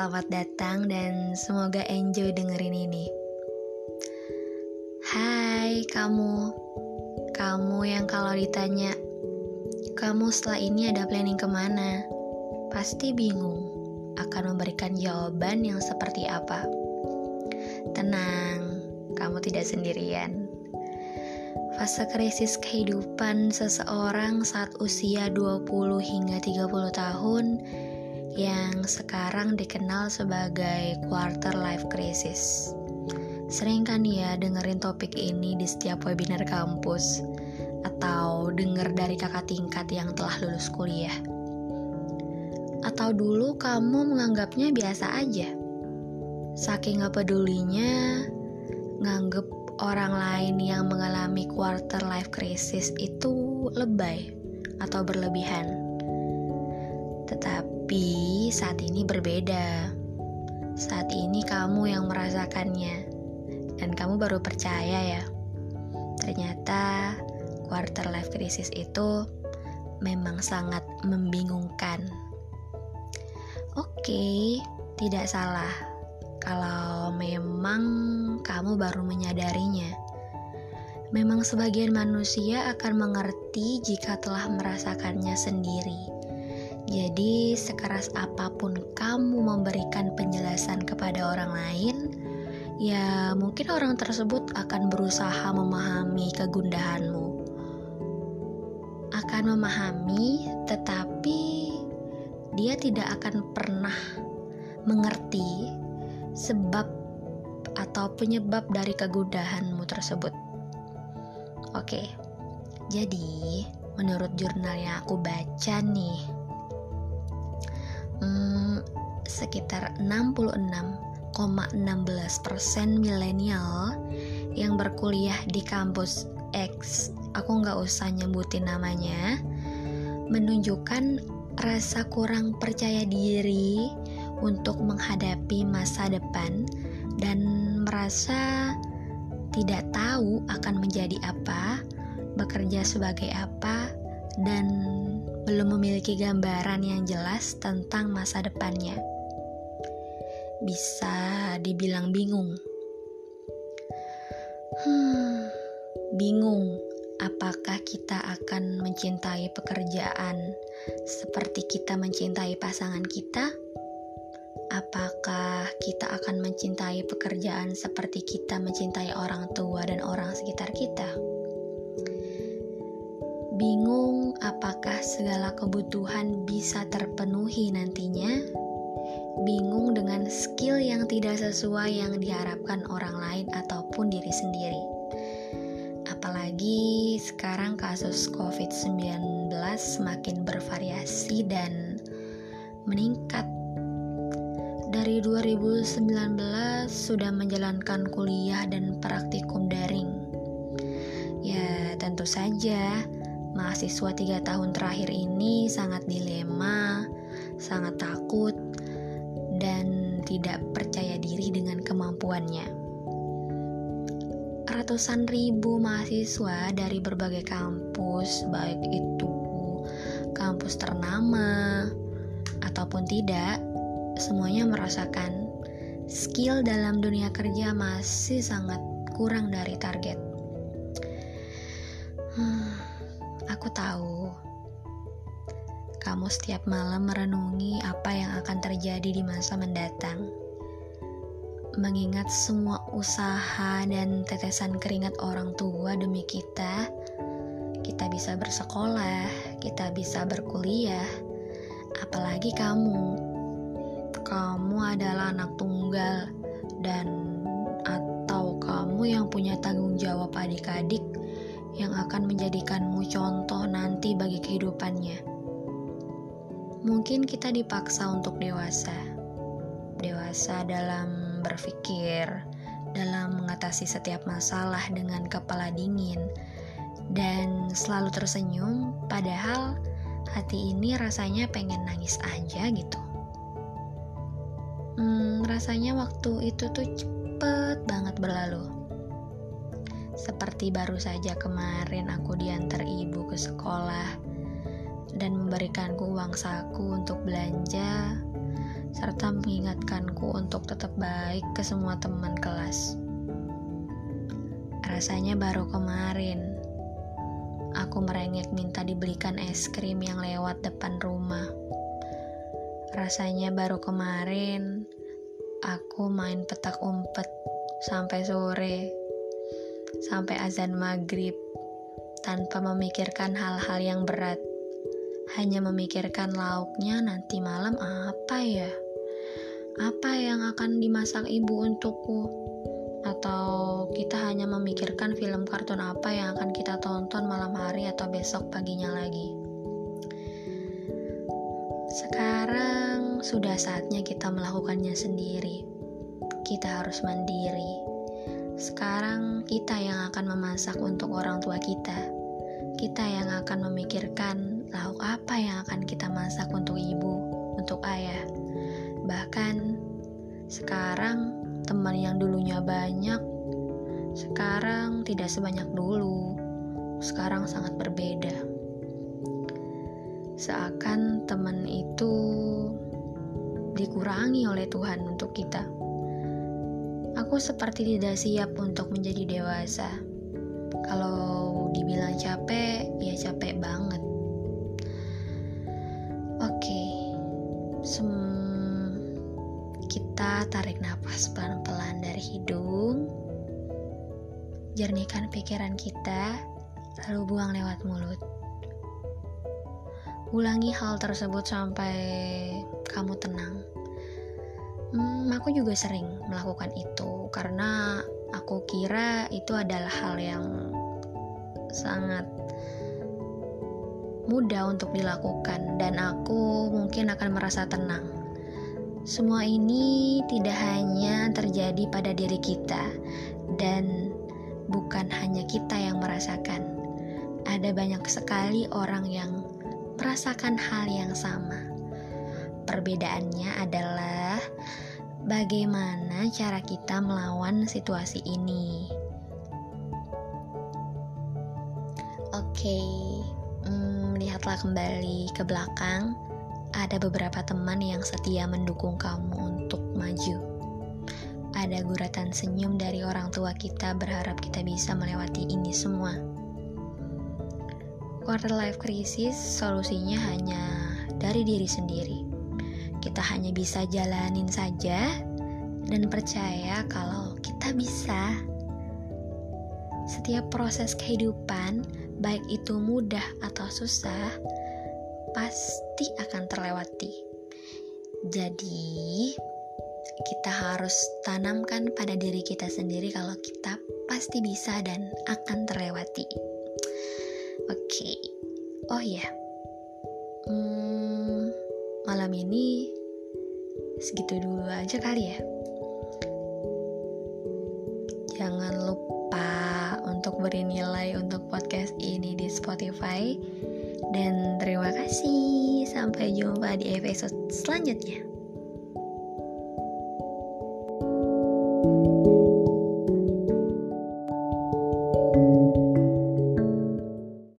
selamat datang dan semoga enjoy dengerin ini. Hai kamu, kamu yang kalau ditanya, kamu setelah ini ada planning ke mana? Pasti bingung akan memberikan jawaban yang seperti apa. Tenang, kamu tidak sendirian. Fase krisis kehidupan seseorang saat usia 20 hingga 30 tahun yang sekarang dikenal sebagai quarter life crisis. Sering kan ya dengerin topik ini di setiap webinar kampus atau denger dari kakak tingkat yang telah lulus kuliah. Atau dulu kamu menganggapnya biasa aja. Saking gak pedulinya, nganggep orang lain yang mengalami quarter life crisis itu lebay atau berlebihan. Tetapi saat ini berbeda. Saat ini kamu yang merasakannya dan kamu baru percaya ya. Ternyata quarter life crisis itu memang sangat membingungkan. Oke, tidak salah kalau memang kamu baru menyadarinya. Memang sebagian manusia akan mengerti jika telah merasakannya sendiri. Jadi, sekeras apa pun kamu memberikan penjelasan kepada orang lain, ya mungkin orang tersebut akan berusaha memahami kegundahanmu. Akan memahami, tetapi dia tidak akan pernah mengerti sebab atau penyebab dari kegundahanmu tersebut. Oke, jadi menurut jurnal yang aku baca nih, sekitar 66,16% milenial yang berkuliah di kampus X, aku nggak usah nyebutin namanya, menunjukkan rasa kurang percaya diri untuk menghadapi masa depan dan merasa tidak tahu akan menjadi apa, bekerja sebagai apa, dan belum memiliki gambaran yang jelas tentang masa depannya. Bisa dibilang bingung. Hmm, bingung apakah kita akan mencintai pekerjaan seperti kita mencintai pasangan kita? Apakah kita akan mencintai pekerjaan seperti kita mencintai orang tua dan orang sekitar kita? Bingung apakah segala kebutuhan bisa terpenuhi nantinya? Bingung dengan skill yang tidak sesuai yang diharapkan orang lain ataupun diri sendiri. Apalagi sekarang kasus COVID-19 semakin bervariasi dan meningkat dari 2019 sudah menjalankan kuliah dan praktikum daring. Ya, tentu saja mahasiswa tiga tahun terakhir ini sangat dilema, sangat takut, tidak percaya diri dengan kemampuannya. Ratusan ribu mahasiswa dari berbagai kampus, baik itu kampus ternama ataupun tidak, semuanya merasakan skill dalam dunia kerja masih sangat kurang dari target. Hmm, aku tahu kamu setiap malam merenungi apa yang akan terjadi di masa mendatang. Mengingat semua usaha dan tetesan keringat orang tua demi kita, kita bisa bersekolah, kita bisa berkuliah, apalagi kamu kamu adalah anak tunggal dan atau kamu yang punya tanggung jawab adik-adik yang akan menjadikanmu contoh nanti bagi kehidupannya. Mungkin kita dipaksa untuk dewasa. Dewasa dalam berpikir, dalam mengatasi setiap masalah dengan kepala dingin dan selalu tersenyum padahal hati ini rasanya pengen nangis aja gitu hmm, rasanya waktu itu tuh cepet banget berlalu. Seperti baru saja kemarin aku diantar ibu ke sekolah dan memberikanku uang saku untuk belanja serta mengingatkanku untuk tetap baik ke semua teman kelas. Rasanya baru kemarin aku merengek minta dibelikan es krim yang lewat depan rumah. Rasanya baru kemarin aku main petak umpet sampai sore, sampai azan maghrib, tanpa memikirkan hal-hal yang berat. Hanya memikirkan lauknya nanti malam apa ya? Apa yang akan dimasak ibu untukku? atau kita hanya memikirkan film kartun apa yang akan kita tonton malam hari atau besok paginya lagi. Sekarang sudah saatnya kita melakukannya sendiri. Kita harus mandiri. Sekarang kita yang akan memasak untuk orang tua kita. Kita yang akan memikirkan lauk apa yang akan kita masak untuk ibu, untuk ayah. Bahkan sekarang Teman yang dulunya banyak, sekarang tidak sebanyak dulu. Sekarang sangat berbeda. Seakan teman itu dikurangi oleh Tuhan untuk kita. Aku seperti tidak siap untuk menjadi dewasa. Kalau dibilang capek, ya capek banget. Kita tarik nafas pelan-pelan dari hidung, jernihkan pikiran kita, lalu buang lewat mulut. Ulangi hal tersebut sampai kamu tenang. Hmm, aku juga sering melakukan itu karena aku kira itu adalah hal yang sangat mudah untuk dilakukan dan aku mungkin akan merasa tenang. Semua ini tidak hanya terjadi pada diri kita, dan bukan hanya kita yang merasakan. Ada banyak sekali orang yang merasakan hal yang sama. Perbedaannya adalah bagaimana cara kita melawan situasi ini. Oke, hmm, lihatlah kembali ke belakang ada beberapa teman yang setia mendukung kamu untuk maju. Ada guratan senyum dari orang tua kita berharap kita bisa melewati ini semua. Quarter life crisis solusinya hanya dari diri sendiri. Kita hanya bisa jalanin saja dan percaya kalau kita bisa. Setiap proses kehidupan, baik itu mudah atau susah, pasti akan terlewati. Jadi, kita harus tanamkan pada diri kita sendiri kalau kita pasti bisa dan akan terlewati. Oke, okay. oh ya, hmm, malam ini segitu dulu aja kali ya. Beri nilai untuk podcast ini di Spotify dan terima kasih. Sampai jumpa di episode selanjutnya.